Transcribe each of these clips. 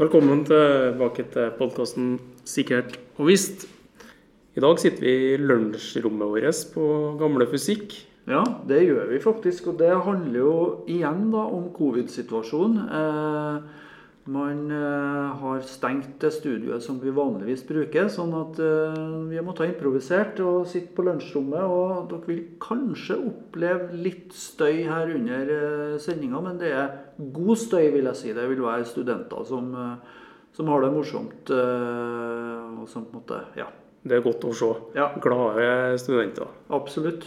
Velkommen tilbake til podkasten Sikkert og visst. I dag sitter vi i lunsjrommet vårt på Gamle Fysikk. Ja, det gjør vi faktisk. Og det handler jo igjen da om covid-situasjonen. Eh, man eh, har stengt det studioet som vi vanligvis bruker, sånn at eh, vi har måttet improvisert og sitte på lunsjrommet. Og dere vil kanskje oppleve litt støy her under eh, sendinga, men det er god støy, vil jeg si. Det vil være studenter som, som har det morsomt. og som på en måte Ja, Det er godt å se. Ja. Glade studenter. absolutt.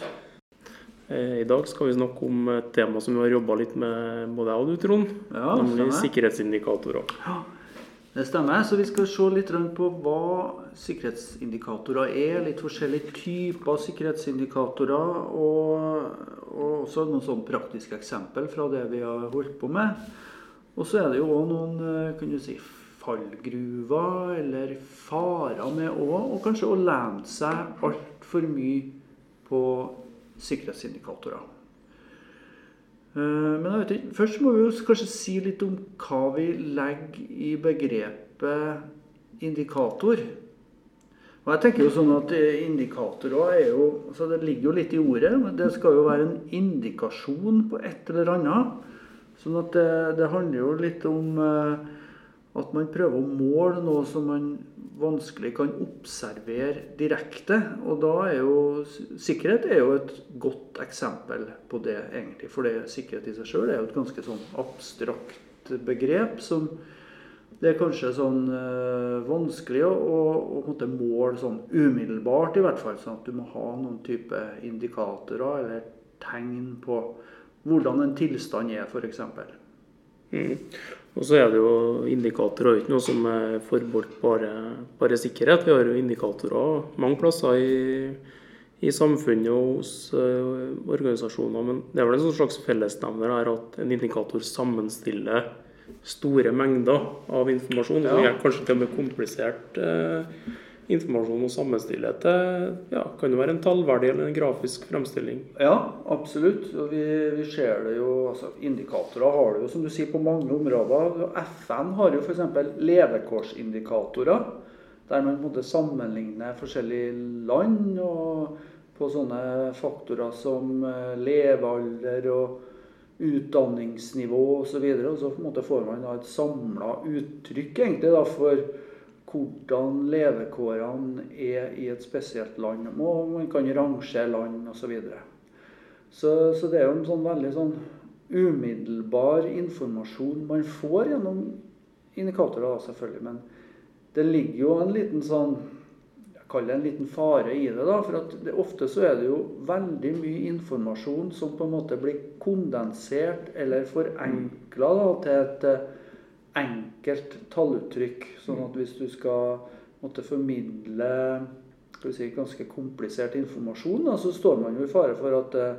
Eh, I dag skal vi snakke om et tema som vi har jobba litt med, både jeg og du, Trond. Ja, nemlig stemmer. sikkerhetsindikatorer. Det stemmer. Så vi skal se litt rundt på hva sikkerhetsindikatorer er. Litt forskjellige typer sikkerhetsindikatorer. Og, og også noen sånn praktiske eksempel fra det vi har holdt på med. Og så er det jo òg noen eh, kan du si, fallgruver eller farer med òg. Og kanskje å lene seg altfor mye på sikkerhetsindikatorer. Eh, Men jeg vet ikke, først må vi kanskje si litt om hva vi legger i begrepet indikator. Og jeg tenker jo sånn at eh, Indikatorer er jo altså Det ligger jo litt i ordet. men Det skal jo være en indikasjon på et eller annet. Sånn at det, det handler jo litt om eh, at man prøver å måle noe som man vanskelig kan observere direkte. Og da er jo sikkerhet er jo et godt eksempel på det, egentlig. For det, sikkerhet i seg sjøl er jo et ganske sånn abstrakt begrep som det er kanskje sånn øh, vanskelig å, å, å måle sånn umiddelbart, i hvert fall. Sånn at du må ha noen type indikatorer eller tegn på hvordan en tilstand er, f.eks. Mm. Og så er det jo indikatorer ikke noe som er forbeholdt bare, bare sikkerhet. Vi har jo indikatorer mange plasser i, i samfunnet og hos uh, organisasjoner. Men det er vel en sånn slags fellesnevner her at en indikator sammenstiller store mengder av informasjon. Ja. som er kanskje til og med komplisert eh, informasjon å sammenstille til ja, kan det være en tallverdi eller en grafisk fremstilling. Ja, absolutt. Og vi, vi ser det jo altså Indikatorer har det jo, som du sier, på mange områder. FN har jo f.eks. levekårsindikatorer. Der man på en måte sammenligner forskjellige land og på sånne faktorer som eh, levealder og utdanningsnivå osv. Og, så og så på en måte får man da et samla uttrykk egentlig da for hvordan levekårene er i et spesielt land. Og man kan rangere land osv. Så, videre. så Så det er jo en sånn veldig sånn umiddelbar informasjon man får gjennom indikatorer, da, selvfølgelig. Men det ligger jo en liten sånn jeg kaller det en liten fare i det. da, for det, Ofte så er det jo veldig mye informasjon som på en måte blir kondensert eller forenkla til et enkelt talluttrykk. Sånn at hvis du skal måtte formidle si, ganske komplisert informasjon, da, så står man jo i fare for at uh,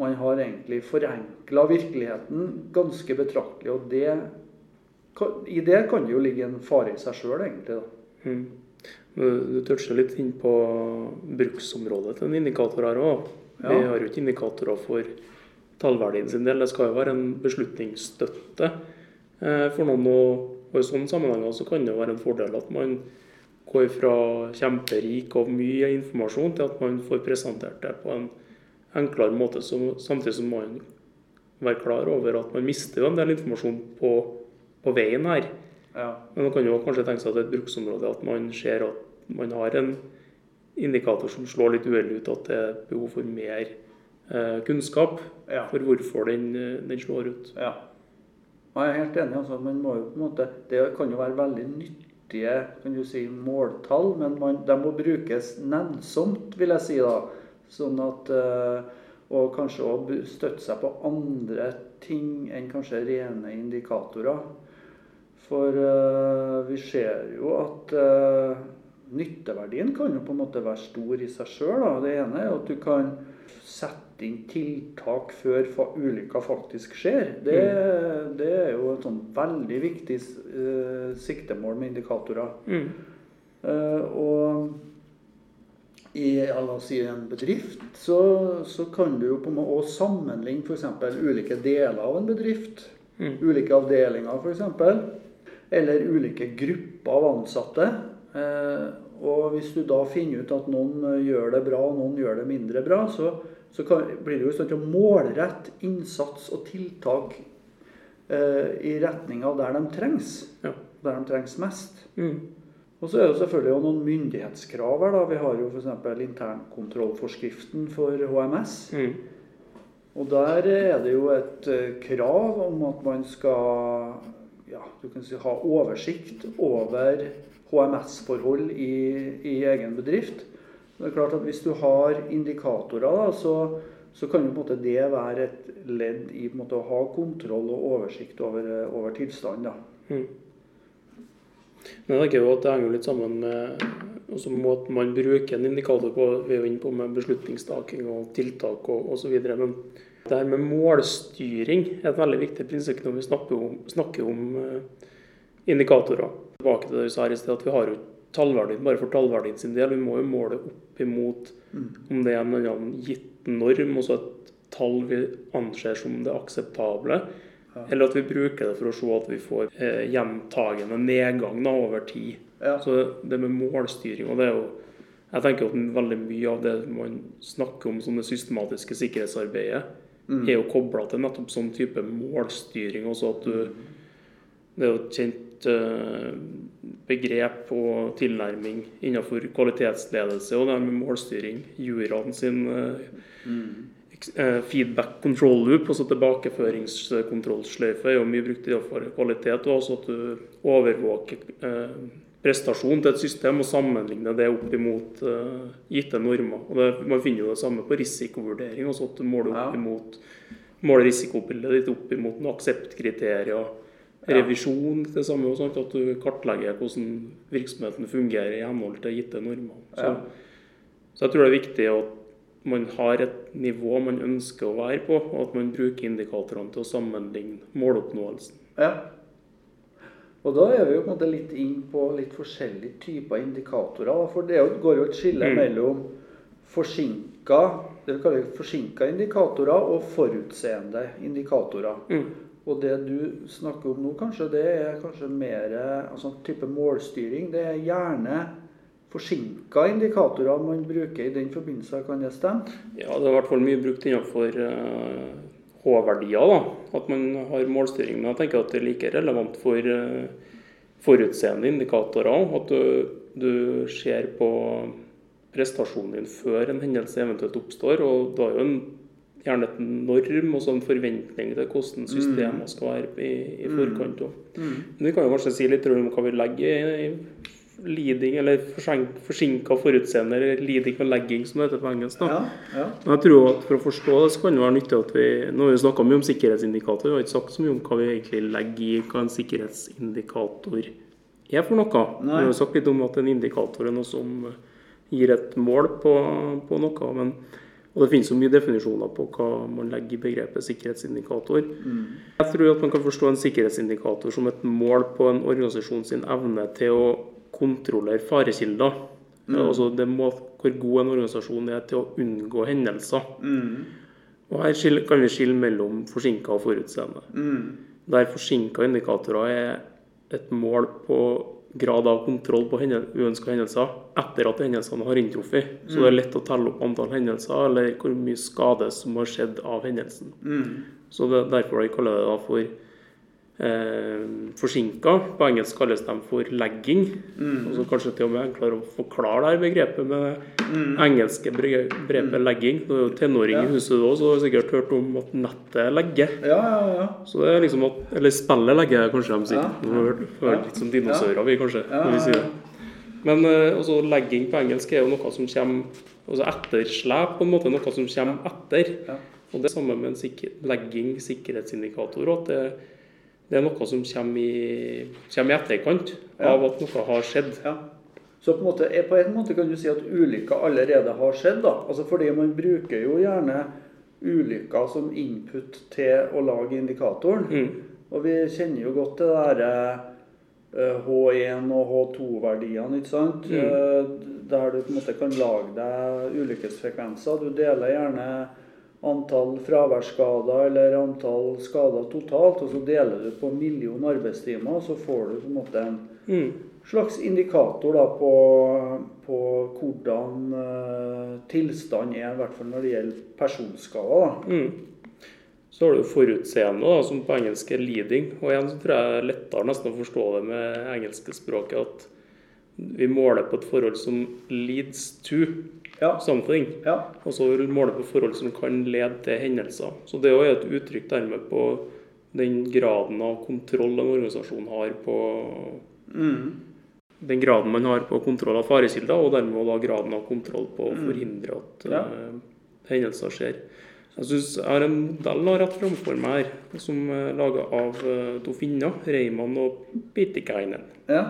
man har egentlig forenkla virkeligheten ganske betraktelig. Og det, kan- i det kan det jo ligge en fare i seg sjøl, egentlig. da. Mm. Du toucher litt inn på bruksområdet til en indikator her òg. Vi har jo ikke indikatorer for tallverdien sin del. Det skal jo være en beslutningsstøtte for noen. Og, i sånne sammenhenger så kan det være en fordel at man går fra kjemperik og mye informasjon til at man får presentert det på en enklere måte, så, samtidig som man være klar over at man mister jo en del informasjon på, på veien her. Ja. Men man kan jo kanskje tenke seg at det er et bruksområde at man ser at man har en indikator som slår litt uheldig ut, at det er behov for mer eh, kunnskap Ja. for hvorfor den, eh, den slår ut. Ja. Jeg er helt enig. altså, man må jo på en måte, Det kan jo være veldig nyttige kan du si, måltall, men man, de må brukes nennsomt, vil jeg si. da. Sånn at, eh, Og kanskje også støtte seg på andre ting enn kanskje rene indikatorer. For eh, vi ser jo at eh, nytteverdien kan jo på en måte være stor i seg sjøl. Det ene er at du kan sette inn tiltak før fa ulykka faktisk skjer. Det, det er jo et sånn veldig viktig uh, siktemål med indikatorer. Mm. Uh, og i si en bedrift så, så kan du jo på en måte sammenligne f.eks. ulike deler av en bedrift. Mm. Ulike avdelinger f.eks. eller ulike grupper av ansatte. Eh, og hvis du da finner ut at noen gjør det bra, og noen gjør det mindre bra, så, så kan, blir det jo i stand til å målrette innsats og tiltak eh, i retning av der de trengs. Ja. Der de trengs mest. Mm. Og så er det selvfølgelig noen myndighetskrav her. da. Vi har jo f.eks. internkontrollforskriften for HMS. Mm. Og der er det jo et eh, krav om at man skal ja, du kan si, ha oversikt over HMS-forhold i, i egen bedrift. Det er klart at Hvis du har indikatorer, da, så, så kan jo det være et ledd i måte, å ha kontroll og oversikt over, over tilstanden. Mm. Men jeg tenker jo at det henger litt sammen med også måten man bruker en indikator på. Vi er jo inne på med beslutningstaking og tiltak og osv. Men det her med målstyring er et veldig viktig prinsipp når vi snakker om, snakker om eh, indikatorer. Tilbake til det vi sa her i sted, at vi har jo tallverdien bare for tallverdien sin del. Vi må jo måle opp imot om det er en annen gitt norm, også et tall vi anser som det akseptable. Eller at vi bruker det for å se at vi får eh, gjentagende nedgang da, over tid. Ja. Så det med målstyring og det er jo Jeg tenker at veldig mye av det man snakker om som det systematiske sikkerhetsarbeidet, er jo kobla til nettopp sånn type målstyring. Også at du Det er jo et kjent eh, begrep og tilnærming innenfor kvalitetsledelse og det med målstyring. Juraen sin eh, eh, feedback control loop, altså tilbakeføringskontrollsløyfe, er jo mye brukt for kvalitet. Og også at du overvåker prestasjon til et system og sammenligner det opp imot gitte normer. Og det, Man finner jo det samme på risikovurdering, også at du måler opp imot måler risikobildet ditt opp imot noen akseptkriterier. Revisjon det samme, og sånt, at du kartlegger hvordan virksomheten fungerer i henhold til gitte normer. Så, Ja. så jeg tror det er viktig at man har et nivå man ønsker å være på, og at man bruker indikatorene til å sammenligne måloppnåelsen. Ja. Og da er vi jo på en måte litt inn på litt forskjellige typer indikatorer. For det går jo et skille Mm. mellom forsinka det vi kaller forsinka indikatorer og forutseende indikatorer. Mm. Og det du snakker om nå, kanskje, det er kanskje mer altså type målstyring. Det er gjerne forsinka indikatorer man bruker i den forbindelse. Kan det stemme? Ja, det er i hvert fall mye brukt innenfor eh, H-verdier. At man har målstyring. Men jeg tenker at det er like relevant for eh, forutseende indikatorer. At du, du ser på prestasjonen din før en hendelse eventuelt oppstår. Og da er jo en, gjerne et norm og sånn forventning til hvordan systemet skal være i, i forkant. Mm. Men vi kan jo kanskje si litt om hva vi legger i, i leading, eller forsinka forutseende, eller leading og legging, som det heter på engelsk. da. Ja. ja. Men jeg tror at For å forstå det, så kan det være nyttig at vi Nå har vi snakka mye om sikkerhetsindikator, vi har ikke sagt så mye om hva vi egentlig legger i hva en sikkerhetsindikator er for noe. Vi har jo sagt litt om at en indikator er noe som gir et mål på, på noe. men og Det finnes jo mye definisjoner på hva man legger i begrepet sikkerhetsindikator. Jeg tror at man kan forstå en sikkerhetsindikator som et mål på en organisasjon sin evne til å kontrollere farekilder. Altså det må, hvor god en organisasjon er til å unngå hendelser. Og Her kan vi skille mellom forsinka og forutseende. Der forsinka indikatorer er et mål på grad av kontroll på uønska hendelser etter at hendelsene har inntruffet. Så det er lett å telle opp antall hendelser eller hvor mye skade som har skjedd av hendelsen. Så det er derfor de kaller det da for eh, forsinka. På engelsk kalles de for legging. Og så kanskje til og med enklere å forklare det her begrepet med engelske bre- begrepet legging. Du er jo tenåring Ja. i huset da, så du har sikkert hørt om at nettet legger. Ja, ja, ja. Så det er liksom at, Eller spillet legger, kanskje de sier. Vi hørt litt som dinosaurer, vi, kanskje. Når vi sier det. Men eh, altså, legging på engelsk er jo noe som kommer altså Etterslep på en måte, noe som kommer etter. Ja. Og det er samme med en sikker, legging, sikkerhetsindikator. At det, det er noe som kommer i, kommer i etterkant Ja. av at noe har skjedd. Ja. Så på en, måte, eh, på en måte kan du si at ulykka allerede har skjedd. da. Altså Fordi man bruker jo gjerne ulykka som input til å lage indikatoren. Mm. Og vi kjenner jo godt til det derre eh, H1 og H2-verdiene, ikke sant? Mm. Eh, Der du på en måte kan lage deg ulykkesfrekvenser. Du deler gjerne antall fraværsskader eller antall skader totalt, og så deler du på en million arbeidstimer, så får du på en måte en Mm. slags indikator da, på, på hvordan uh, tilstand er, i hvert fall når det gjelder personskader. Mm. Så har du forutseende, da, som på engelsk er 'leading'. Og igjen så tror jeg det er lettere nesten å forstå det med engelske språket at vi måler på et forhold som 'leads to Ja. something'. Ja. Og så måle på forhold som kan lede til hendelser. Så det er et uttrykk dermed på den graden av kontroll en organisasjon har på Mm. den graden man har på kontroll av farekilder, og dermed da graden av kontroll på å forhindre at Ja. uh, hendelser skjer. Jeg synes jeg har en modell rett framfor meg her, som er laga av uh, to finner, Reimann og Pitikainen. ja.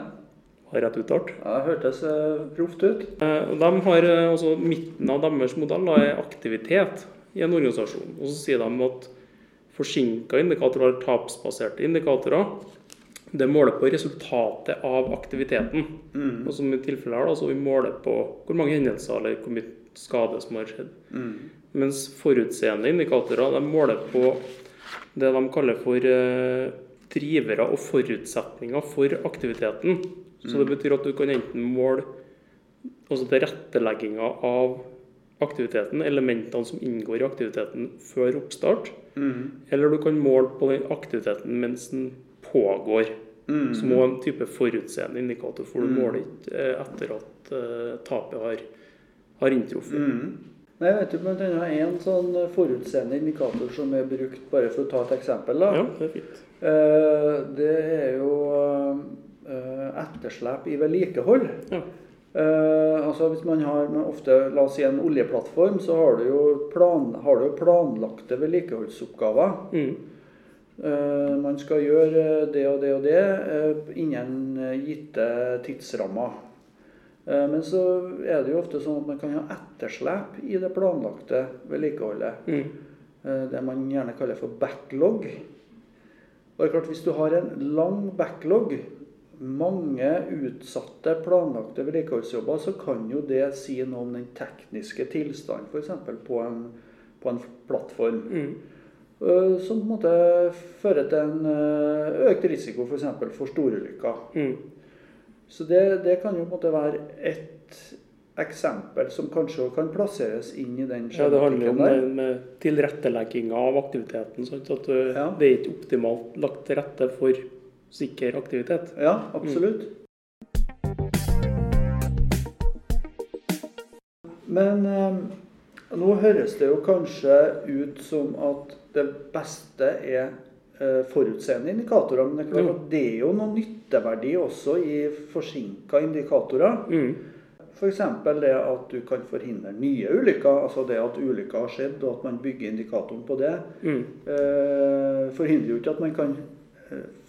Rett uttalt? ja det hørtes eh, proft ut. Eh, de har eh, også Midten av deres modell er aktivitet i en organisasjon. Og så sier de at forsinka indikatorer tapsbaserte indikatorer det måler på resultatet av aktiviteten. Mm. Og som i tilfellet her så vi måler på hvor mange hendelser eller hvor mye skade som har skjedd. Mm. Mens forutseende indikatorer de måler på det de kaller for drivere og forutsetninger for aktiviteten. Så det betyr at du kan enten måle altså tilrettelegginga av aktiviteten, elementene som inngår i aktiviteten før oppstart, Mm. eller du kan måle på den aktiviteten mens den pågår. Mm. Som òg en type forutseende indikator, for du måler ikke eh, etter at eh, tapet har, har inntruffet. Mm. Nei, jeg vet jo annet en sånn forutseende indikator som er brukt, bare for å ta et eksempel. da. Ja, det er fint. Eh, Det er jo etterslep i vedlikehold. Ja. Eh, altså Hvis man har ofte, la oss si en oljeplattform, så har du jo, plan, har du planlagte vedlikeholdsoppgaver. Mm. Eh, man skal gjøre det og det og det eh, innen eh, gitte tidsrammer. Eh, men så er det jo ofte sånn at man kan ha etterslep i det planlagte vedlikeholdet. Mm. Eh, Det man gjerne kaller for backlog. Og det er klart, Hvis du har en lang backlog, mange utsatte planlagte vedlikeholdsjobber, så kan jo det si noe om den tekniske tilstanden f.eks. På, en- på en plattform. Mm. Eh, Som på en måte fører til en eh, økt risiko f.eks. For, for storulykker. Mm. Så det, det kan jo på en måte være et eksempel som kanskje kan plasseres inn i den Ja, det handler om skjematikken med tilrettelegginga av aktiviteten. Sånn At Ja. det er ikke optimalt lagt til rette for sikker aktivitet. Ja, absolutt. Men eh, nå høres det jo kanskje ut som at det beste er eh, forutseende indikatorer. Men det er klart at det er jo noe nytteverdi også i forsinka indikatorer. Mm. F.eks. det at du kan forhindre nye ulykker. Altså det at ulykker har skjedd, og at man bygger indikatoren på det. Mm. eh, forhindrer jo ikke at man kan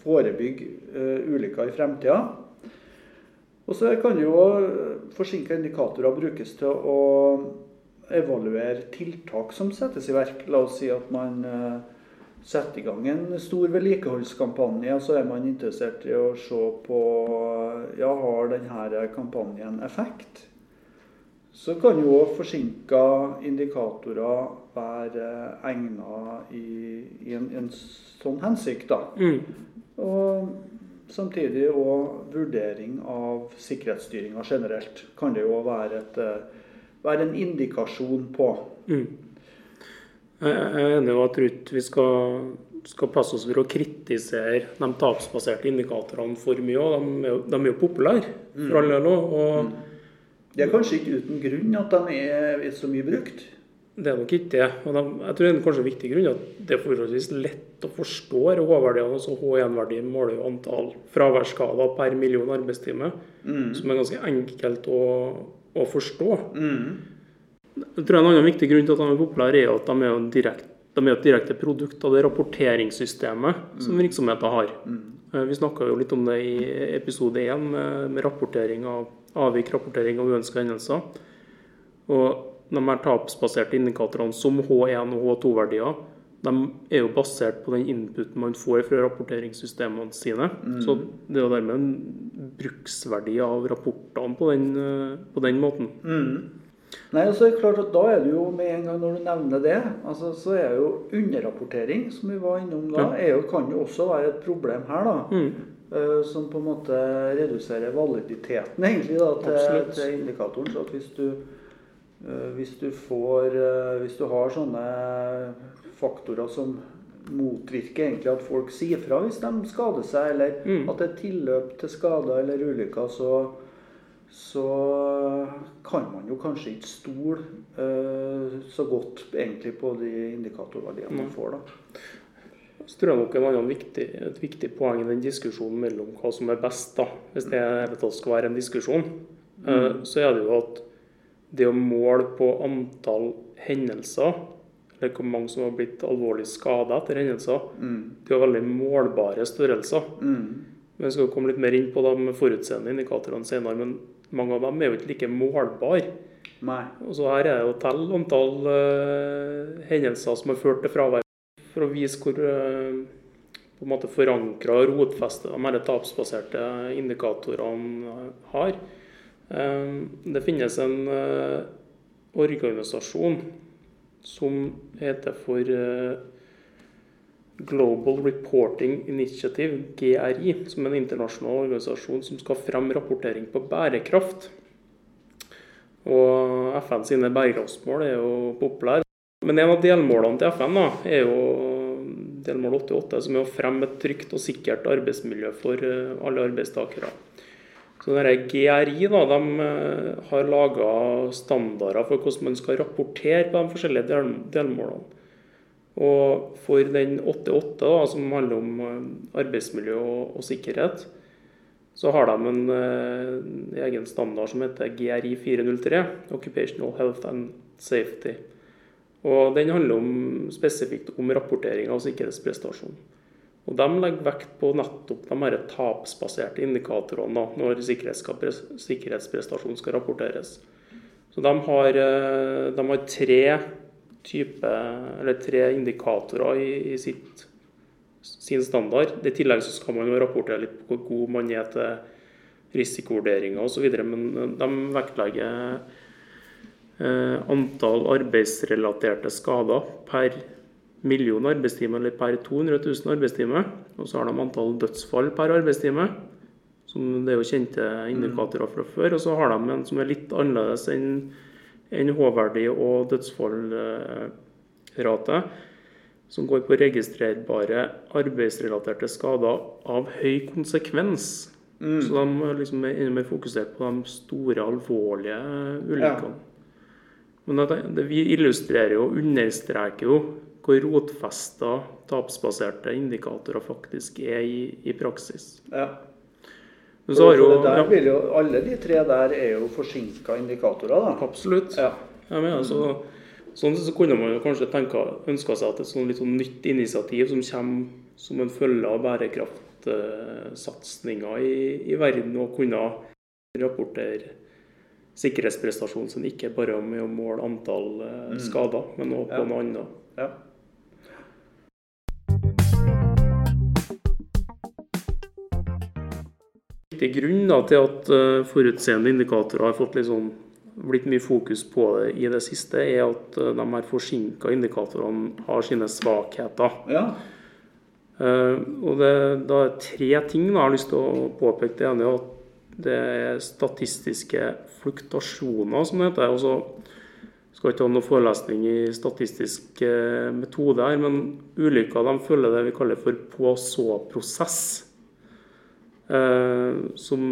forebygge eh, ulykker i fremtida. Og så kan jo forsinka indikatorer brukes til å evaluere tiltak som settes i verk. La oss si at man eh, setter i gang en stor vedlikeholdskampanje, og så er man interessert i å se på ja, har denne kampanjen effekt. Så kan jo forsinka indikatorer være egnet i, i en, en sånn hensikt. da. Mm. Og samtidig òg vurdering av sikkerhetsstyringa generelt. Kan det jo være, et, eh, være en indikasjon på. Mm. Jeg er enig, i at Ruth, vi skal, skal passe oss for å kritisere de tapsbaserte indikatorene for mye. og De de er jo populære, for all del òg. Det er kanskje ikke uten grunn at de er så mye brukt. det er nok ikke det. Og de, jeg tror det er kanskje en viktig grunn at det er forholdsvis lett å forstå H-verdiene. altså H1-verdien måler jo antall fraværsskader per million arbeidstime, som er ganske enkelt å, å forstå. Jeg tror En annen viktig grunn til at de er populære, er at de er, en de er et direkte produkt av det rapporteringssystemet som virksomheten har. Eh, Vi snakka jo litt om det i episode 1 med, med rapportering av avvik, rapportering av uønska hendelser. Og de her tapsbaserte indikatorene som H1 og H2-verdier, de er jo basert på den inputen man får fra rapporteringssystemene sine. Så det er jo dermed en bruksverdi av rapportene på den, eh, på den måten. Mm. Nei, og så er det klart at Da er det jo med en gang når du nevner det, altså, så er jo underrapportering, som vi var innom da, er jo, kan jo også være et problem her. da. Mm. Eh, som på en måte reduserer validiteten egentlig da, til, til indikatoren. Så at hvis du, eh, hvis du får eh, Hvis du har sånne faktorer som motvirker egentlig at folk sier fra hvis de skader seg, eller Mm. at det er tilløp til skader eller ulykker, så, så kan man jo kanskje ikke stole uh, så godt egentlig på de indikatorverdiene man får. da. Så tror jeg nok en annen viktig, et viktig poeng i den diskusjonen mellom hva som er best, da, hvis det skal være en diskusjon, mm. så er det jo at det å måle på antall hendelser, eller hvor mange som har blitt alvorlig skada etter hendelser, Mm. det er jo veldig målbare størrelser. Mm. Men skal komme litt mer inn på de forutseende indikatorene senere, men mange av dem er jo ikke like målbare. Nei. Og så her er det å telle antall uh, hendelser som har ført til fravær, for å vise hvor eh, på en måte forankra og rotfesta de her tapsbaserte indikatorene har. Eh, det finnes en eh, organisasjon som heter for Global Reporting Initiative, GRI, som er en internasjonal organisasjon som skal fremme rapportering på bærekraft. Og FN sine bærekraftsmål er jo populære. Men en av delmålene til FN da, er jo delmål 88, som er å fremme et trygt og sikkert arbeidsmiljø for eh, alle arbeidstakere. Så denne GRI da, de eh, har laga standarder for hvordan man skal rapportere på de forskjellige del delmålene. Og for den 88, da, som handler om eh, arbeidsmiljø og, og sikkerhet, så har de en en egen standard som heter GRI 403, Occupational Health and Safety. Og Den handler om, spesifikt om rapportering av sikkerhetsprestasjon. Og De legger vekt på nettopp de her tapsbaserte indikatorene når sikkerhetsprestasjon skal rapporteres. Så de har, eh, de har tre, type, tre indikatorer i, i sitt, sin standard. I tillegg skal man rapportere litt på hvor god man er til risikovurderinger osv. Men eh, de vektlegger antall arbeidsrelaterte skader per million arbeidstimer eller per 200 000 arbeidstimer. Og så har de antall dødsfall per arbeidstime, som det er jo kjente indikatorer fra før. Og så har de en som er litt annerledes enn en H-verdi og dødsfallrate, som går på registrerbare arbeidsrelaterte skader av høy konsekvens. Så de liksom er mer fokusert på de store, alvorlige ulykkene. Men det, vi illustrerer og understreker jo hvor rotfesta tapsbaserte indikatorer faktisk er i, i praksis. Ja. Men så har For jo, jo, alle de tre der er jo forsinka indikatorer, da. absolutt. Ja. Mener, så, sånn så kunne man jo kanskje tenke, ønska seg at et sånn litt sånn nytt initiativ som kommer som en følge av bærekraftsatsinga i, i verden, og kunne rapportere sikkerhetsprestasjonen sin ikke bare med å måle antall eh, skader, men også på Ja. noe annet. Ja. viktig grunn da, til at eh, forutseende indikatorer har fått sånn, blitt mye fokus på det i det siste, er at eh, de her forsinka indikatorene har sine svakheter. ja. Uh, og det, da er tre ting da, jeg har lyst til å påpeke. Det ene er at det er statistiske fluktasjoner, som det heter. Og så skal ikke ha noen forelesning i statistisk eh, metode her, men ulykker de følger det vi kaller for på-så-prosess. Eh, som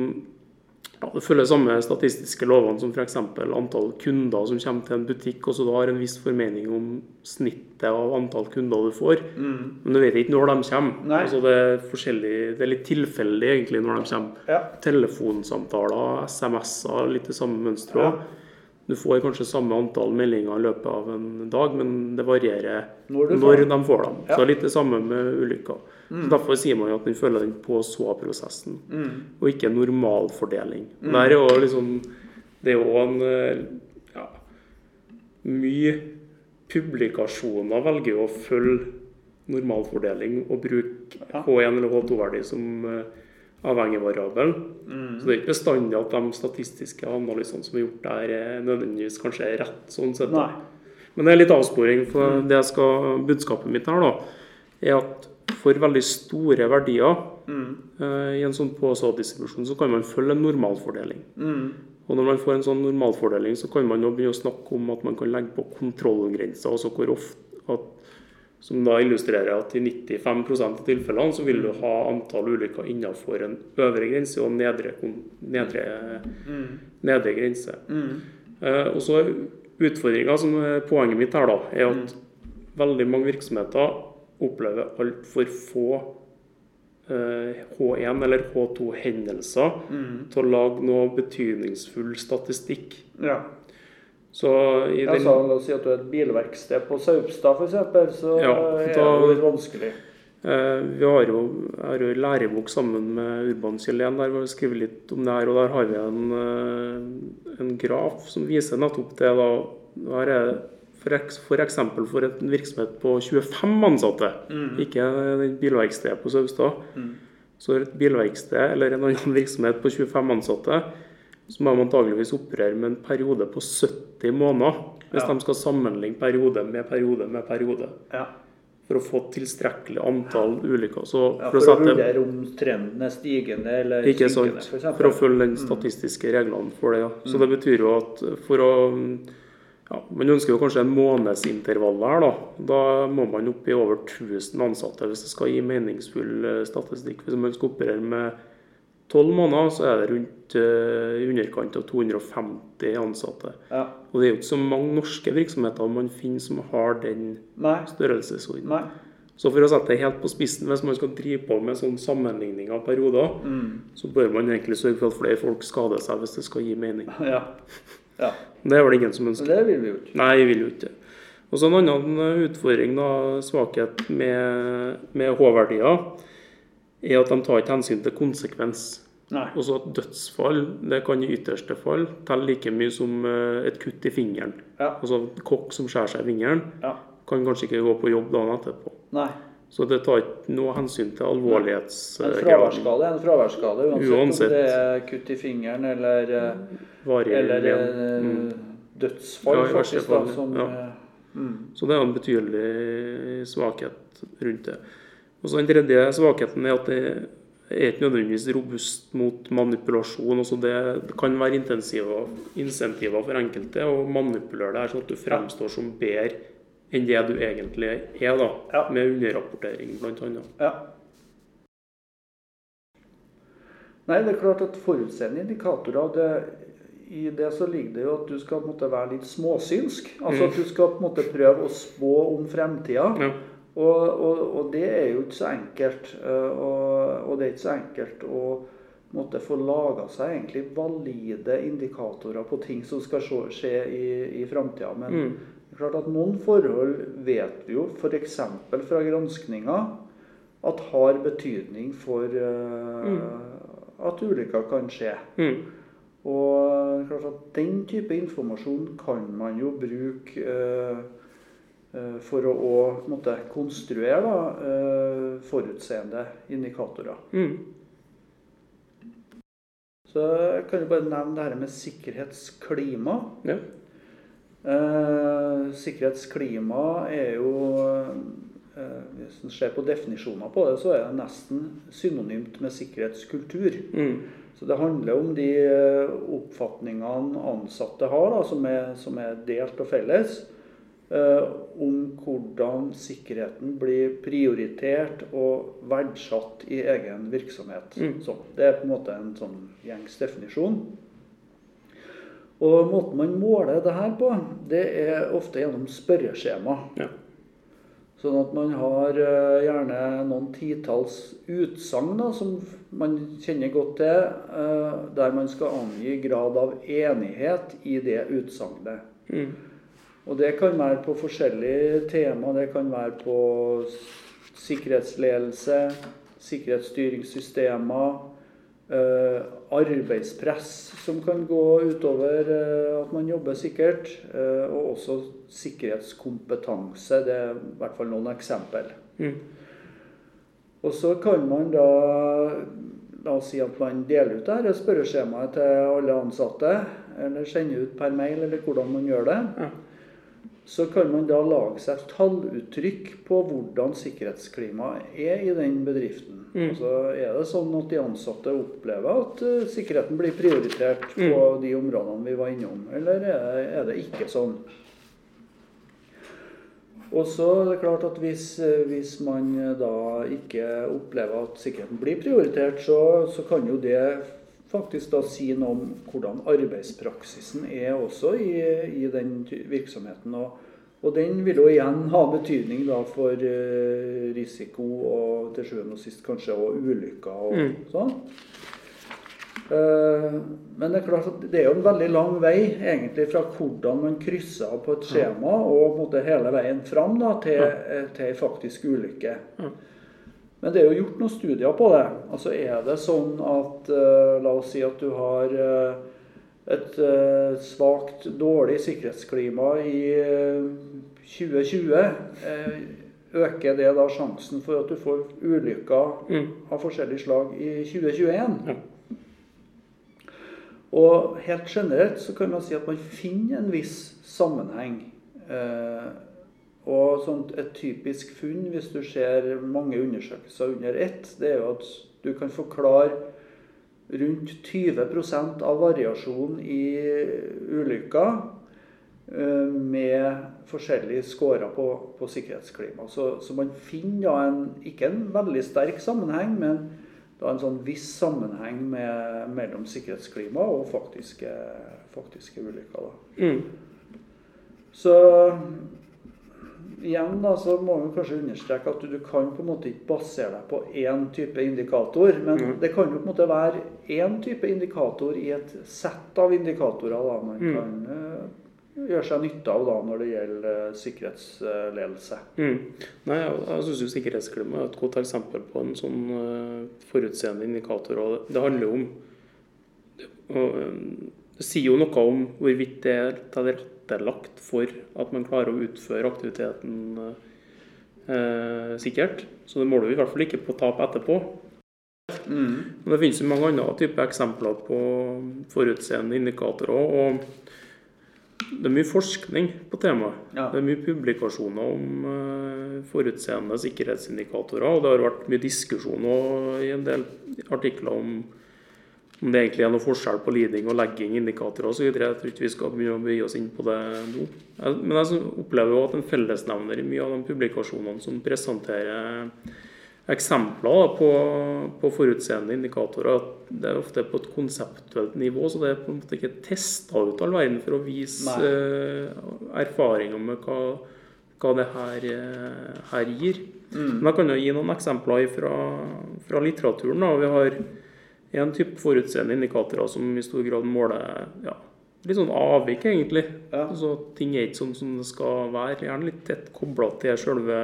ja, det følger samme statistiske lovene som f.eks. antall kunder som kommer til en butikk, og så du har en viss formening om snittet av antall kunder du får. Men du vet ikke når de kommer. Altså det, er det er litt tilfeldig egentlig når de kommer. Ja. Telefonsamtaler, SMS-er, litt det samme mønsteret. Ja. Du får kanskje samme antall meldinger i løpet av en dag, men det varierer Når når, de får dem. Ja. Mm. Så litt det samme med ulykker. Så Derfor sier man jo at den følger den på-så-prosessen, og ikke normalfordeling. Mm. Der er jo liksom Det er jo en eh, ja, Mye publikasjoner velger jo å følge normalfordeling og bruke H1 eller H2-verdi som eh, avhengig variabel. Mm. Så det er ikke bestandig at de statistiske analysene som er gjort der, er nødvendigvis kanskje er rett. sånn sett. Nei. Men det er litt avsporing, for det jeg skal, budskapet mitt her da, er at for veldig store verdier Mm. uh, i en sånn PSA-distribusjon, så kan man følge en normalfordeling. Mm. Og når man får en sånn normalfordeling, så kan man jo begynne å snakke om at man kan legge på kontrollgrenser, altså hvor ofte at, som da illustrerer at i 95 av tilfellene så vil du ha antall ulykker innenfor en øvre grense og nedre, nedre, Mm. nedre grense. Mm. Eh, og så Utfordringa, som er poenget mitt her, da, er at veldig mange virksomheter opplever altfor få eh, H1- eller H2-hendelser Mm. til å lage noe betydningsfull statistikk. Ja. Så i Ja, den, så La oss si at du er et bilverksted på Saupstad f.eks., så Ja, er da- det litt vanskelig. eh, vi har jo, jeg har jo en lærebok sammen med Urban Kjellén der vi har skrevet litt om det her. og Der har vi en, eh, en graf som viser nettopp det. da. Her er for, for eksempel for en virksomhet på 25 ansatte, ikke den bilverkstedet på Saustad. Mm. Så et bilverksted eller en annen virksomhet på 25 ansatte, så må de antageligvis operere med en periode på 70 måneder. Hvis Ja. de skal sammenligne periode med periode med periode. Ja. For å få tilstrekkelig antall ulykker. Så Ja, for, for å sette vurdere om trenden er stigende eller Ikke synkende, sant? for. For å følge den statistiske reglene for det. Ja. Så det betyr jo at for å ja, Man ønsker jo kanskje en månedsintervall her. Da Da må man opp i over 1000 ansatte hvis det skal gi meningsfull eh, statistikk. Hvis man skal operere med 12 måneder, så er det rundt eh, i underkant av 250 ansatte. Ja. Og det er jo ikke så mange norske virksomheter man finner som har den størrelsesordenen. Så for å sette det helt på spissen, hvis man skal drive på med sånn sammenligning av perioder, Mm. så bør man egentlig sørge for at flere folk skader seg hvis det skal gi mening. Ja. Ja. Det er vel ingen som Så ønsker. det vil vi jo ikke. Nei, vi vil jo ikke. Og så En annen eh, utfordring, da, svakhet med, med H-verdier, er at de tar ikke hensyn til konsekvens. Nei. Også at dødsfall det kan i ytterste fall telle like mye som eh, et kutt i fingeren. Ja. Altså kokk som skjærer seg i fingeren, Ja. kan kanskje ikke gå på jobb dagen etterpå. Nei. Så det tar ikke noe hensyn til En fraværsskade er en fraværsskade, uansett, Uansett. om det er kutt i fingeren eller, eh, Varig eller eh, Mm. dødsfall, Ja, faktisk. Da, som, ja. eh, mm. Så det er en betydelig svakhet rundt det. Og så Den tredje svakheten er at det er ikke nødvendigvis robust mot manipulasjon. Også det, det kan være insentiver for enkelte å manipulere det her, sånn at du fremstår som bedre enn det du egentlig er, da, Ja. med underrapportering bl.a. Ja. Nei, det er klart at forutseende indikatorer det, I det så ligger det jo at du skal på en måte, være litt småsynsk. Altså at du skal på en måte prøve å spå om fremtida. Ja. Og, og, og det er jo ikke så enkelt. eh, Og, og det er ikke så enkelt å måtte få laga seg egentlig valide indikatorer på ting som skal skje i, i framtida. Men Mm. Det er klart at noen forhold vet vi jo, f.eks. fra granskninga, at har betydning for eh, at ulykker kan skje. Mm. Og klart at den type informasjon kan man jo bruke uh, uh, for å å, måtte, konstruere da, forutseende indikatorer. Mm. Så jeg kan jo bare nevne det her med sikkerhetsklima. Ja. Eh, sikkerhetsklima er jo eh, Hvis en ser på definisjoner på det, så er det nesten synonymt med sikkerhetskultur. Mm. Så det handler om de eh, oppfatningene ansatte har, da, som, er, som er delt og felles, eh, om hvordan sikkerheten blir prioritert og verdsatt i egen virksomhet. Mm. Så, det er på en måte en sånn gjengs definisjon. Og måten man måler det her på, det er ofte gjennom spørreskjema. Ja. Sånn at man har eh, gjerne noen titalls utsagn som man kjenner godt til, eh, der man skal angi grad av enighet i det utsagnet. Mm. Og det kan være på forskjellige tema. Det kan være på sikkerhetsledelse, sikkerhetsstyringssystemer, eh, arbeidspress som kan gå utover eh, at man jobber sikkert, eh, og også sikkerhetskompetanse. Det er i hvert fall noen eksempel. Mm. Og så kan man da La oss si at man deler ut dette spørreskjemaet til alle ansatte, eller sender ut per mail, eller hvordan man gjør det. Ja. Så kan man da lage seg talluttrykk på hvordan sikkerhetsklimaet er i den bedriften. Mm. Altså, er det sånn at de ansatte opplever at uh, sikkerheten blir prioritert på Mm. de områdene vi var innom, eller er det, er det ikke sånn? Og så er det klart at hvis, eh, hvis man eh, da ikke opplever at sikkerheten blir prioritert, så, så kan jo det faktisk da si noe om hvordan arbeidspraksisen er også i, i den virksomheten. Og, og den vil jo igjen ha betydning da for eh, risiko og til sjuende og sist kanskje også ulykker og Mm. sånn. Eh, Men det er klart at det er jo en veldig lang vei egentlig fra hvordan man krysser på et skjema og hele veien fram da, til, eh, til faktisk ulykke. Ja. Men det er jo gjort noen studier på det. Altså Er det sånn at eh, La oss si at du har eh, et uh, svakt, dårlig sikkerhetsklima i eh, 2020. eh, øker det da sjansen for at du får ulykker Mm. av forskjellig slag i 2021? Ja. Og helt generelt så kan man si at man finner en viss sammenheng. Eh, og sånt, et typisk funn, hvis du ser mange undersøkelser under ett, det er jo at du kan forklare rundt 20% av variasjonen i ulykker eh, med forskjellige scorer på, på sikkerhetsklima. Så, så man finner da en, ikke en veldig sterk sammenheng, men en sånn viss sammenheng med, mellom sikkerhetsklima og faktiske, faktiske ulykker. Mm. Så igjen da, så må vi kanskje understreke at du, du kan på en måte ikke basere deg på én type indikator, men mm. det kan jo på en måte være én type indikator i et sett av indikatorer da, man Mm. kan uh, gjøre seg nytte av da, når det gjelder uh, sikkerhetsledelse. Mm. Nei, jeg, jeg syns sikkerhetsklima er et godt eksempel på en sånn uh, forutseende indikator. og Det, handler jo om det, sier jo noe om hvorvidt det er tilrettelagt for at man klarer å utføre aktiviteten eh, sikkert. Så det måler vi i hvert fall ikke på tap etterpå. Mm. det finnes jo mange andre typer eksempler på forutseende indikatorer. og det er mye forskning på temaet. Ja. Det er mye publikasjoner om eh, forutseende sikkerhetsindikatorer. Og det har vært mye diskusjon i en del artikler om om det egentlig er noe forskjell på leading og legging, indikatorer osv. Jeg tror ikke vi skal begynne å bøye oss inn på det nå. Men jeg opplever jo at en fellesnevner i mye av de publikasjonene som presenterer eksempler på, på forutseende indikatorer, at det er ofte på et konseptuelt nivå, så det er på en måte ikke testa ut all verden for å vise eh, erfaringer med hva, hva det her, eh, her gir. Mm. Men jeg kan jo gi noen eksempler fra, fra litteraturen. Da. Vi har en type forutseende indikatorer som i stor grad måler ja, litt sånn avvik, egentlig. Ja. Altså, ting er ikke sånn som det skal være. Gjerne litt tett kobla til selve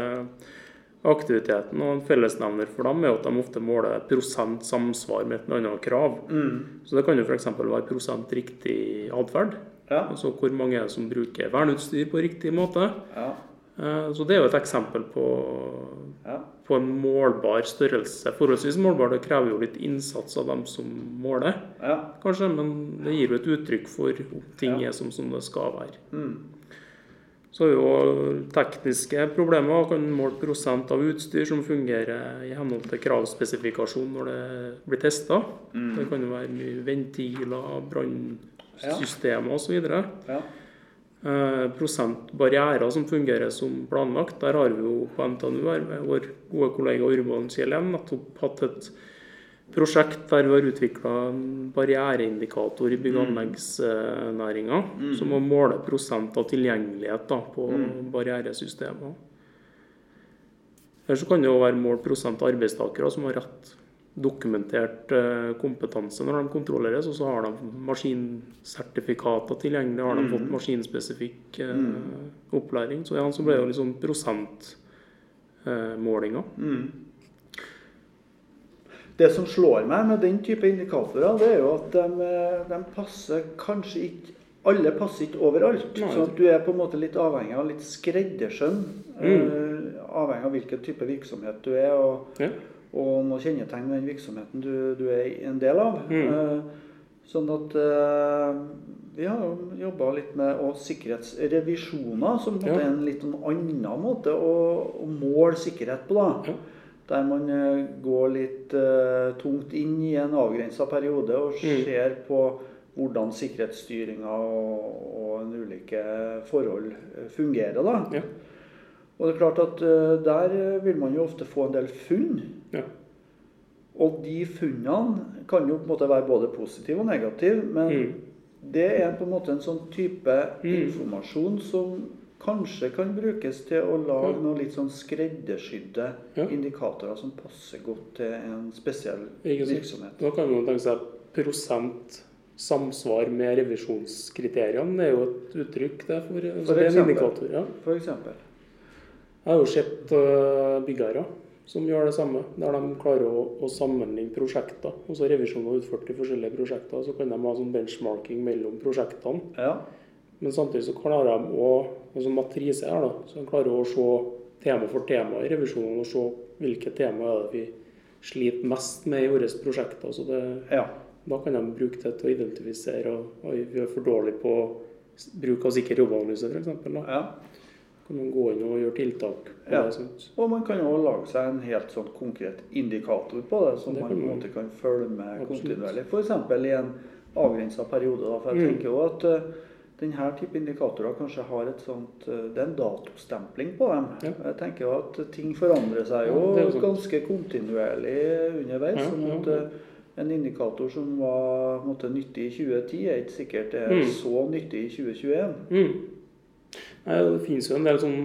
aktiviteten. Og en fellesnevner for dem er at de ofte måler prosent samsvar med et eller annet krav. Mm. Så det kan jo f.eks. være prosent riktig atferd. Ja. Altså hvor mange er som bruker verneutstyr på riktig måte. Ja. Eh, Så det er jo et eksempel på, Ja. På en målbar størrelse. Forholdsvis målbar. Det krever jo litt innsats av dem som måler, ja. kanskje, men det gir jo et uttrykk for om ting Ja. er som, som det skal være. Mm. Så er jo tekniske problemer. Kan måle prosent av utstyr som fungerer i henhold til kravspesifikasjon når det blir testa. Mm. Det kan jo være mye ventiler, brannsystemer osv. ja. Eh, prosent barrierer som fungerer som planlagt. Der har vi jo på NTNU her med vår gode kollega Urban Kjellem nettopp hatt et prosjekt der vi har utvikla en barriereindikator i bygg- og anleggsnæringa, som må måle prosent av tilgjengelighet da, på barrieresystemer. Eller så kan det jo være målt prosent av arbeidstakere som har rett dokumentert eh, kompetanse når de kontrolleres, og så har de maskinsertifikater tilgjengelig, har de fått maskinspesifikk eh, opplæring. Så ja, så ble det jo liksom prosentmålinger. Mm. Det som slår meg med den type indikatorer, det er jo at de, eh, de passer kanskje ikke Alle passer ikke overalt. Nei. Så du er på en måte litt avhengig av litt skreddersøm. Mm. Uh, avhengig av hvilken type virksomhet du er. Og, Ja. Og noe kjennetegn ved den virksomheten du, du er en del av. Mm. Eh, sånn at eh, vi har jo jobba litt med og sikkerhetsrevisjoner, som Ja. er en litt annen måte å, å måle sikkerhet på. da. Ja. Der man eh, går litt uh, tungt inn i en avgrensa periode og Mm. ser på hvordan sikkerhetsstyringa og, og en ulike forhold fungerer. da. Ja. Og det er klart at eh, der eh, vil man jo ofte få en del funn. Ja. Og de funnene kan jo på en måte være både positive og negative, men Mm. det er på en måte en sånn type Mm. informasjon som kanskje kan brukes til å lage Ja. noen litt sånn skreddersydde Ja. indikatorer som passer godt til en spesiell virksomhet. Da kan man tenke seg prosent samsvar med revisjonskriteriene. Det er jo et uttrykk der for, altså For det er en indikator. Ja. For eksempel. Jeg har jo sett øh, byggere som gjør det samme, der de klarer å, å sammenligne prosjekter. og revisjon har utført i forskjellige prosjekter, så kan de ha sånn benchmarking mellom prosjektene. Ja. Men samtidig så klarer de å altså matrise her da, så de klarer å se tema for tema i revisjonen og se hvilke tema er det vi sliter mest med i våre prosjekter. Så det, ja. da kan de bruke det til å identifisere og, og vi er for dårlige på bruk av sikker jobbanalyse f.eks. Ja. Kan man gå inn og gjøre tiltak. Ja. det. Og man kan jo lage seg en helt sånn konkret indikator på det, som Det man måte kan følge med Absolutt. kontinuerlig. F.eks. i en avgrensa periode. Da. For jeg Mm. tenker jo at uh, denne type indikatorer kanskje har et sånt uh, Det er en datostempling på dem. Ja. Jeg tenker jo at ting forandrer seg jo Ja, ganske kontinuerlig underveis. Ja, sånn at uh, en indikator som var måtte, nyttig i 2010, er ikke sikkert er Mm. så nyttig i 2021. Mm. Nei, det finnes jo en del sånn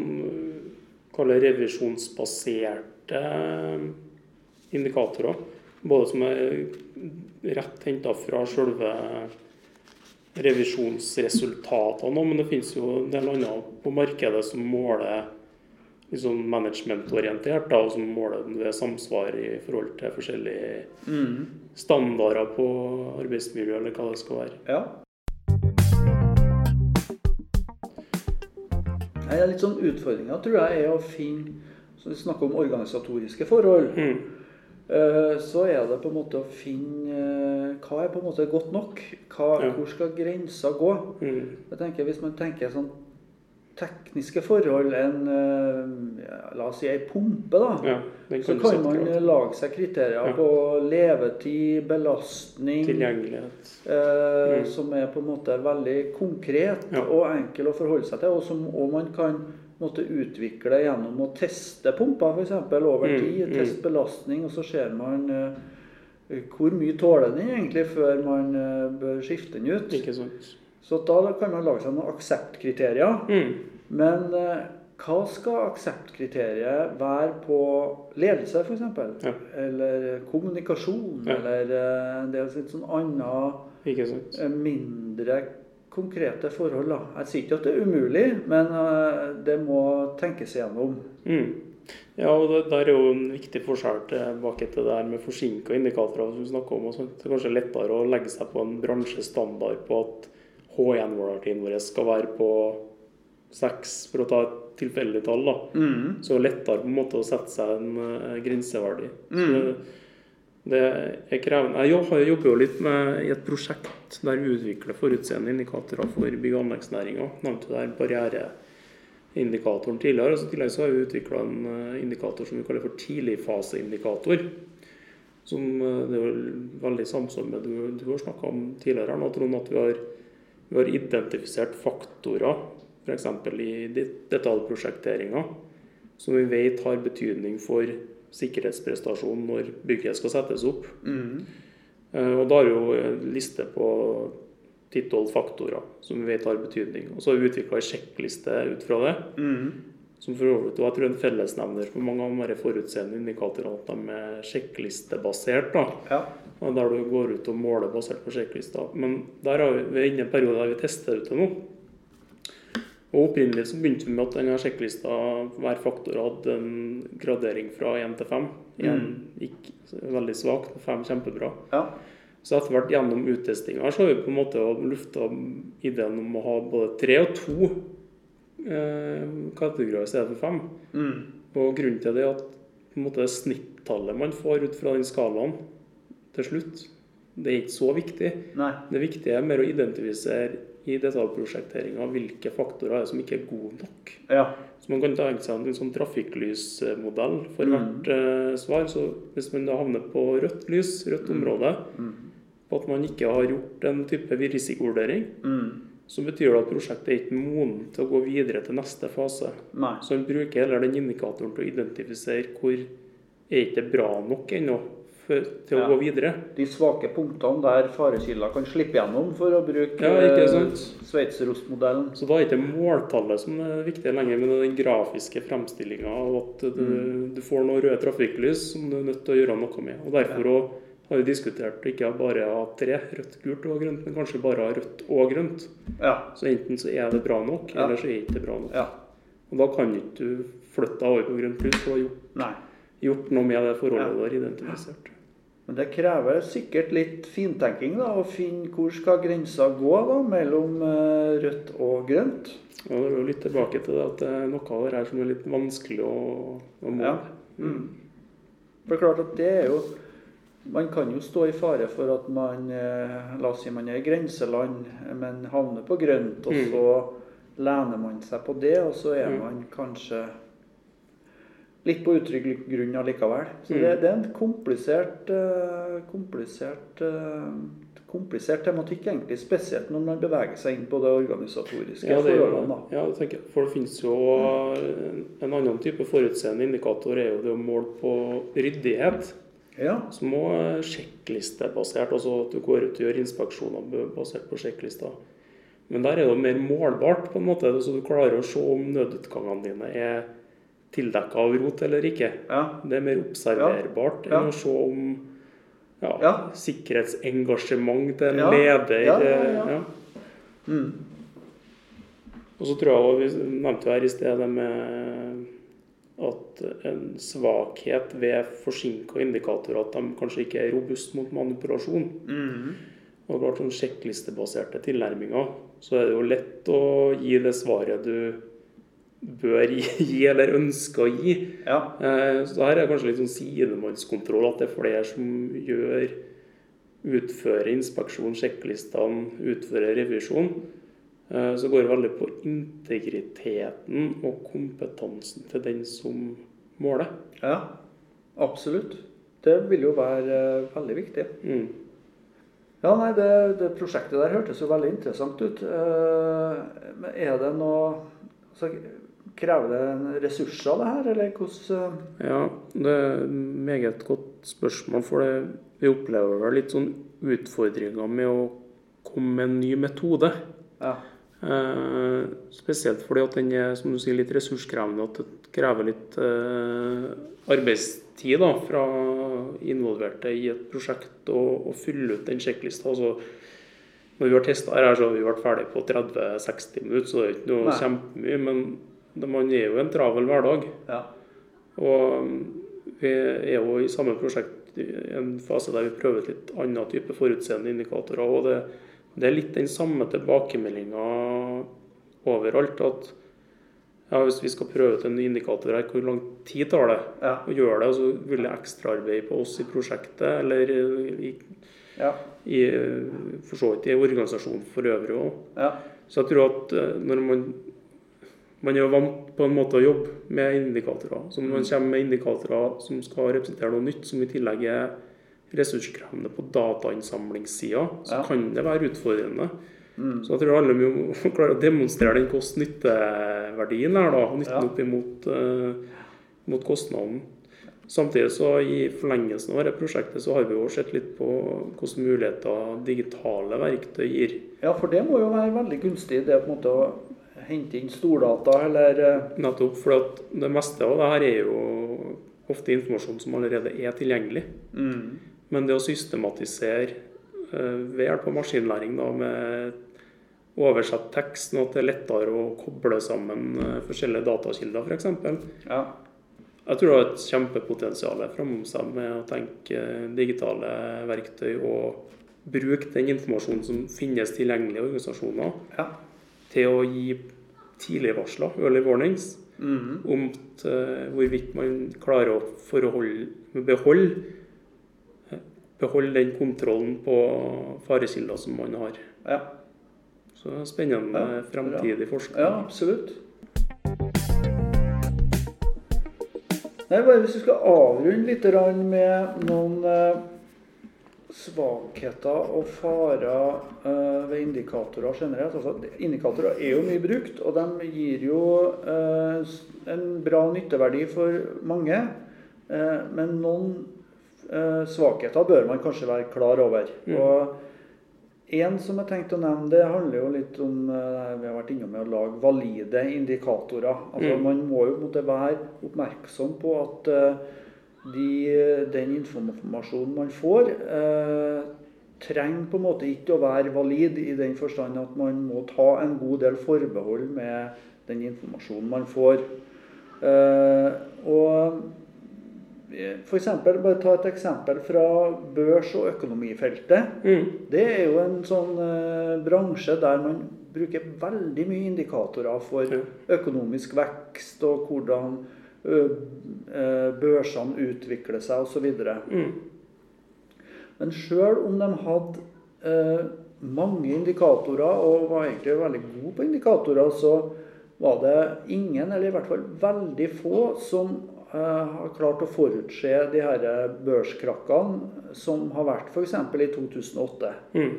kaller revisjonsbaserte eh, indikatorer. Både som er rett henta fra selve revisjonsresultatene, men det finnes jo en del andre på markedet som måler liksom managementorientert, og som måler ved samsvar i forhold til forskjellige Mm. standarder på arbeidsmiljø, eller hva det skal være. Ja. Det er litt sånn Utfordringa tror jeg er å finne Så vi snakker om organisatoriske forhold. Mm. eh, Så er det på en måte å finne eh, hva er på en måte godt nok. Hva, Ja. Hvor skal grensa gå? Mm. Jeg tenker Hvis man tenker sånn tekniske forhold, enn eh, ja, La oss si ei pumpe, da. Ja, Så kan man lage seg kriterier Ja. på levetid, belastning Tilgjengelighet. eh, Mm. som er på en måte veldig konkret og enkel å forholde seg til, og som og man kan måtte utvikle gjennom å teste pumpa f.eks. over Mm, tid. mm. Teste belastning, og så ser man eh, hvor mye tåler den egentlig før man eh, bør skifte den ut. Ikke sant. Så da kan man lage seg noen akseptkriterier. Mm. Men eh, hva skal akseptkriteriet være på ledelse, f.eks.? Ja. Eller kommunikasjon? Ja. Eller en det er litt sånn annet sant. eh, mindre konkrete forhold. Da. Jeg sier ikke at det er umulig, men eh, det må tenkes igjennom. Mm. Ja, og der er jo en viktig forskjell tilbake til det her med forsinka indikatorer som vi snakker om. Og sånt. Det er kanskje lettere å legge seg på en bransjestandard på at H1-vålertiden vår skal være på seks, for å ta et tilfeldig tall. da. Mm. Så det er lettere på en måte å sette seg en eh, grenseverdi. Mm. det, det er krevende. Jeg jobber jo litt med i et prosjekt der vi utvikler forutseende indikatorer for bygg- og anleggsnæringa. Nevnte der barriereindikatoren tidligere. og så I tillegg så har vi utvikla en eh, indikator som vi kaller for tidligfaseindikator. Som eh, det er veldig samsvar med du, du har snakka om tidligere, nå, Trond, at vi har, vi har identifisert faktorer, f.eks. i det- detaljprosjekteringa, som vi vet har betydning for sikkerhetsprestasjon når bygget skal settes opp. Mm. Eh, Og da har vi jo en liste på 10-12 faktorer som vi vet har betydning. Og så har vi utvikla ei sjekkliste ut fra det. Mm. Som for øvrig, jeg tror en fellesnevner for mange av de forutseende indikatorene at de er sjekklistebasert. da. Ja. Der du går ut og måler basert på sjekklister. Men der har vi, vi er inne i en periode der vi tester ut det nå. Og Opprinnelig så begynte vi med at denne sjekklista hver faktor hadde en gradering fra 1 til 5. 1 gikk veldig svakt, 5 kjempebra. ja. Så etter hvert gjennom uttestinga så har vi på en måte lufta ideen om å ha både tre og to eh, kategorier i stedet for fem. Mm. Og grunnen til det er at på en måte snittallet man får ut fra den skalaen til slutt, det er ikke så viktig. Nei. Det viktige er mer å identifisere i detaljprosjekteringa hvilke faktorer er som ikke er gode nok. Ja. Så Man kan tenke seg en sånn trafikklysmodell for Mm. hvert eh, svar. Så Hvis man da havner på rødt lys, rødt område, Mm. på at man ikke har gjort en type risikovurdering, Mm. så betyr det at prosjektet er ikke modent til å gå videre til neste fase. Nei. Så man bruker heller den indikatoren til å identifisere hvor er ikke det bra nok ennå for, til å gå videre. De svake punktene der farekilder kan slippe gjennom, for å bruke Ja, eh, sveitserostmodellen. Så da er ikke måltallet som er viktig lenger, men den grafiske fremstillinga av at du, Mm. du får noen røde trafikklys som du er nødt til å gjøre noe med. Og Derfor også har vi diskutert ikke bare ha tre, rødt, gult og grønt, men kanskje bare ha rødt og grønt. Ja. Så enten så er det bra nok, Ja. eller så er det ikke bra nok. ja. Og da kan ikke du flytte deg over på grønt lys, for du har gjort, gjort noe med det forholdet Ja. du har identifisert. Men det krever sikkert litt fintenking da, å finne hvor skal grensa gå da, mellom eh, rødt og grønt. Ja, det er jo litt tilbake til det at det er noe av det her som er litt vanskelig å, å måle. Ja. Mm. For det er klart at det er jo Man kan jo stå i fare for at man eh, La oss si man er i grenseland, men havner på grønt, og Mm. så lener man seg på det, og så er Mm. man kanskje litt på utrygg grunn allikevel. Så Mm. det, det er en komplisert, eh, komplisert eh, komplisert tematikk, egentlig, spesielt når man beveger seg inn på det organisatoriske Ja, det, forholdene. da. ja, det tenker jeg. For det finnes jo en- en annen type forutseende indikator er jo det å måle på ryddighet. Ja. Som òg er sjekklistebasert, altså at du går ut og gjør inspeksjoner basert på sjekklister. Men der er det mer målbart, på en måte, så du klarer å se om nødutgangene dine er tildekka av rot eller ikke. ja. Det er mer observerbart enn å se om ja, sikkerhetsengasjement til en leder. Mm. Og så tror jeg Vi nevnte jo her i sted det med at en svakhet ved forsinka indikatorer at de kanskje ikke er robuste mot manipulasjon. Mm. Og klart sånn sjekklistebaserte tilnærminger, så er det jo lett å gi det svaret du bør gi, eller ønsker å gi. Ja. Eh, Så her er kanskje litt sånn sidemannskontroll, at det er flere som gjør utfører inspeksjon, sjekklistene, utfører revisjon. Eh, Så går det veldig på integriteten og kompetansen til den som måler. Ja, absolutt. Det vil jo være eh, veldig viktig. Mm. Ja, nei, det, det prosjektet der hørtes jo veldig interessant ut. Men er det noe altså, Krever det ressurser, det her, eller hvordan eh, Ja, det er et meget godt spørsmål. For det, vi opplever vel litt sånn utfordringer med å komme med en ny metode. Ja. Eh, spesielt fordi at den er som du sier, litt ressurskrevende. At det krever litt eh, arbeidstid da, fra involverte i et prosjekt å, fylle ut den sjekklista. Altså, når vi har testa her, så har vi vært ferdig på 30-60 minutter, så det er ikke noe kjempemye. Men man er jo en travel hverdag. ja. Og mm, vi er jo i samme prosjekt i en fase der vi prøver ut litt annen type forutseende indikatorer. Og det, det er litt den samme tilbakemeldinga overalt. At ja, hvis vi skal prøve ut en indikator her, hvor lang tid tar det Ja. å gjøre det? Og så vil det ekstraarbeid på oss i prosjektet, eller i, Ja. i for så vidt i organisasjonen for øvrig òg. ja. Så jeg tror at eh, når man man er jo vant på en måte å jobbe med indikatorer. Så når man kommer med indikatorer som skal representere noe nytt, som i tillegg er ressurskrevende på datainnsamlingssida, så Ja. kan det være utfordrende. Mm. Så jeg tror det må klare å demonstrere den kost-nytte-verdien her, da. Nytten Ja. opp imot uh, mot kostnaden. Samtidig så i forlengelsen av dette prosjektet så har vi jo sett litt på hvilke muligheter digitale verktøy gir. ja, for det må jo være veldig gunstig, det på en måte å hente inn stordata, eller eh, Nettopp. For det meste av det her er jo ofte informasjon som allerede er tilgjengelig. mm. Men det å systematisere eh, ved hjelp av maskinlæring da, med oversatt tekst, sånn at det er lettere å koble sammen eh, forskjellige datakilder f.eks. Ja. Jeg tror det har et kjempepotensial framom seg med å tenke digitale verktøy og bruke den informasjonen som finnes tilgjengelig i organisasjoner, Ja. til å gi tidligvarsler, early warnings. mm. om eh, hvorvidt man klarer å beholde, eh, beholde den kontrollen på farekilder som man har. Ja. Så spennende Ja, fremtidig forskning. ja, absolutt. Nei, bare Hvis vi skal avrunde litt med noen eh, svakheter og farer uh, ved indikatorer generelt. Altså, indikatorer er jo mye brukt, og de gir jo uh, en bra nytteverdi for mange. Uh, men noen svakheter bør man kanskje være klar over. Mm. Og en som jeg tenkte å nevne, det handler jo litt om Vi har vært innom med å lage valide indikatorer. Altså Mm. Man må jo på en måte være oppmerksom på at de, den informasjonen man får, eh, trenger på en måte ikke å være valid i den forstand at man må ta en god del forbehold med den informasjonen man får. Eh, og for eksempel, bare ta et eksempel fra børs- og økonomifeltet. Mm. Det er jo en sånn eh, bransje der man bruker veldig mye indikatorer for økonomisk vekst og hvordan eh, børsene utvikler seg osv. Mm. Men sjøl om de hadde eh, mange indikatorer og var egentlig veldig gode på indikatorer, så var det ingen, eller i hvert fall veldig få, som eh, har klart å forutse de her børskrakkene som har vært f.eks. i 2008. Mm.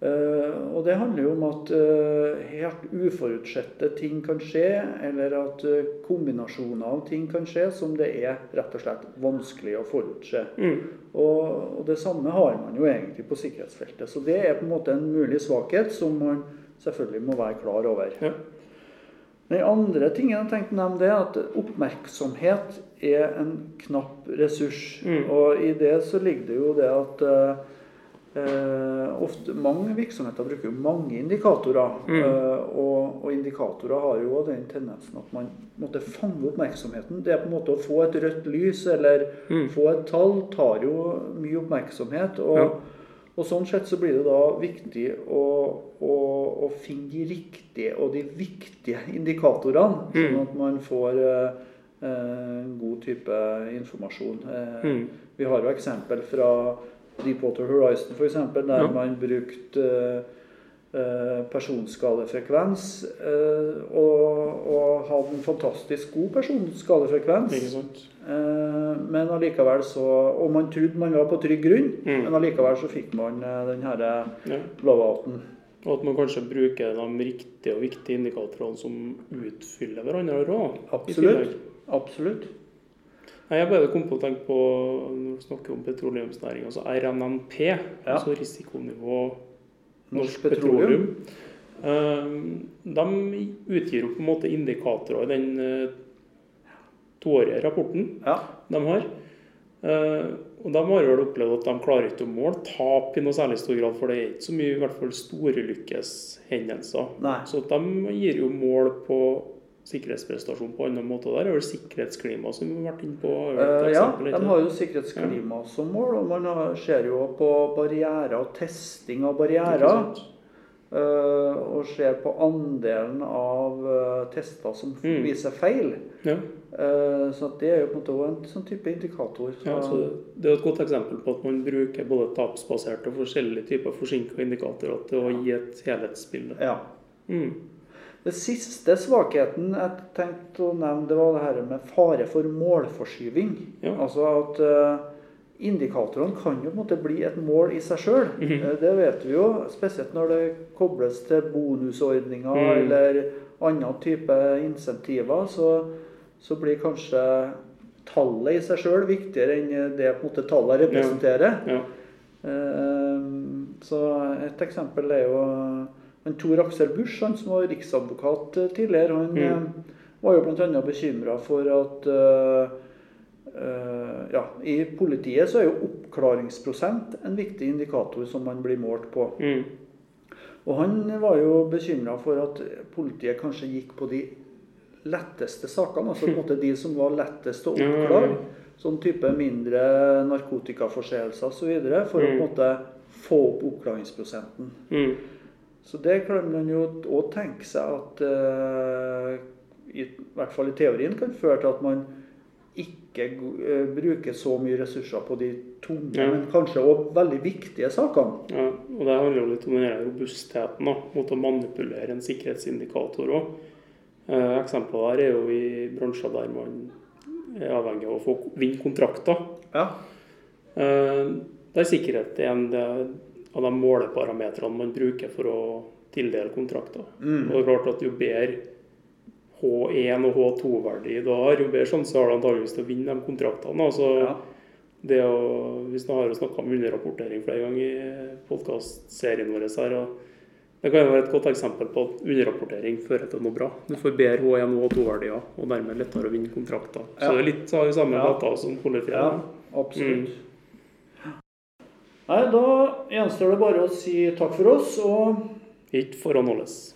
Eh, og det handler jo om at eh, helt uforutsette ting kan skje, eller at eh, kombinasjoner av ting kan skje som det er rett og slett vanskelig å forutse. Mm. Og, og det samme har man jo egentlig på sikkerhetsfeltet. Så det er på en måte en mulig svakhet som man selvfølgelig må være klar over. Ja. Den andre tingen jeg tenkte å nevne, det er at oppmerksomhet er en knapp ressurs. Mm. Og i det så ligger det jo det at eh, ofte, mange virksomheter bruker jo mange indikatorer. Mm. eh, og, og indikatorer har jo den tendensen at man måtte fange oppmerksomheten. Det er på en måte å få et rødt lys eller Mm. få et tall tar jo mye oppmerksomhet. og Ja. og sånn sett så blir det da viktig å, å, å finne de riktige og de viktige indikatorene, sånn Mm. at man får eh, eh, en god type informasjon. Eh, Mm. Vi har jo eksempel fra Deepwater Horizon f.eks., der Ja. man brukte eh, eh, personskadefrekvens eh, og, og hadde en fantastisk god personskadefrekvens. Eh, Men allikevel så Og man trodde man var på trygg grunn, Mm. men allikevel så fikk man eh, den herre Ja. blowouten. Og at man kanskje bruker de riktige og viktige indikatorene som utfyller hverandre òg. Absolutt. Absolutt. Nei, Jeg bare kom på å tenke på når du snakker om petroleumsnæringa, altså RNNP, Ja. altså risikonivå Norsk petroleum. petroleum. de utgir jo på en måte indikatorer i den eh, toårige rapporten Ja. de har. Eh, og de har vel opplevd at de klarer ikke å måle tap i noe særlig stor grad, for det er ikke så mye i hvert fall storulykkeshendelser. Så de gir jo mål på sikkerhetsprestasjon på andre måter. Der er vel sikkerhetsklima som vi har vært inne på. Eh, ja, de har jo sikkerhetsklima som mål, og man ser jo på barrierer og testing av barrierer. eh, Og ser på andelen av eh, tester som Mm. viser feil. Ja, Så det er jo på en måte en sånn type indikator. Ja, så Det er et godt eksempel på at man bruker både tapsbaserte og forskjellige typer forsinka indikatorer til å gi et helhetsbilde. ja. Mm. Det siste svakheten jeg tenkte å nevne, det var det her med fare for målforskyving. Ja. Altså at eh, indikatorene kan jo på en måte bli et mål i seg sjøl. Mhm. Det vet vi jo, spesielt når det kobles til bonusordninger Mm. eller annen type insentiver. Så, så blir kanskje tallet i seg sjøl viktigere enn det på en måte tallet representerer. Ja. Eh, Så et eksempel er jo men Tor Aksel Busch, han som var riksadvokat eh, tidligere, han Mm. eh, var jo bl.a. bekymra for at uh, uh, ja, I politiet så er jo oppklaringsprosent en viktig indikator som man blir målt på. Mm. Og han var jo bekymra for at politiet kanskje gikk på de letteste sakene, altså på en måte de som var lettest å oppklare. Sånn type mindre narkotikaforseelser osv. for å på en Mm. måte få opp oppklaringsprosenten. Mm. Så det kan man jo òg tenke seg at uh, i hvert fall i teorien kan føre til at man ikke uh, bruker så mye ressurser på de tunge, Ja. men kanskje òg veldig viktige sakene. Ja, og Det handler jo litt om den robustheten da, mot å manipulere en sikkerhetsindikator òg. Uh, eksempler her er jo i bransjer der man er avhengig av å få vinne kontrakter. Ja. Uh, der sikkerhet er en av de måleparametrene man bruker for å tildele kontrakter. Mm. Og det er klart at Jo bedre H1 og H2-verdi du har, jo bedre sjanse har du antageligvis til å vinne de kontraktene. Altså, ja. det å, hvis du har snakka om underrapportering flere ganger i podkastserien vår her. Det kan jo være et godt eksempel på at underrapportering fører til noe bra. Du får bedre H1 og H2-verdier, og dermed lettere å vinne kontrakter. Ja. Så det er litt av de samme Ja. data som politiet. ja, absolutt. Nei, Da gjenstår det bare å si takk for oss. og Ikke forhåndholdes.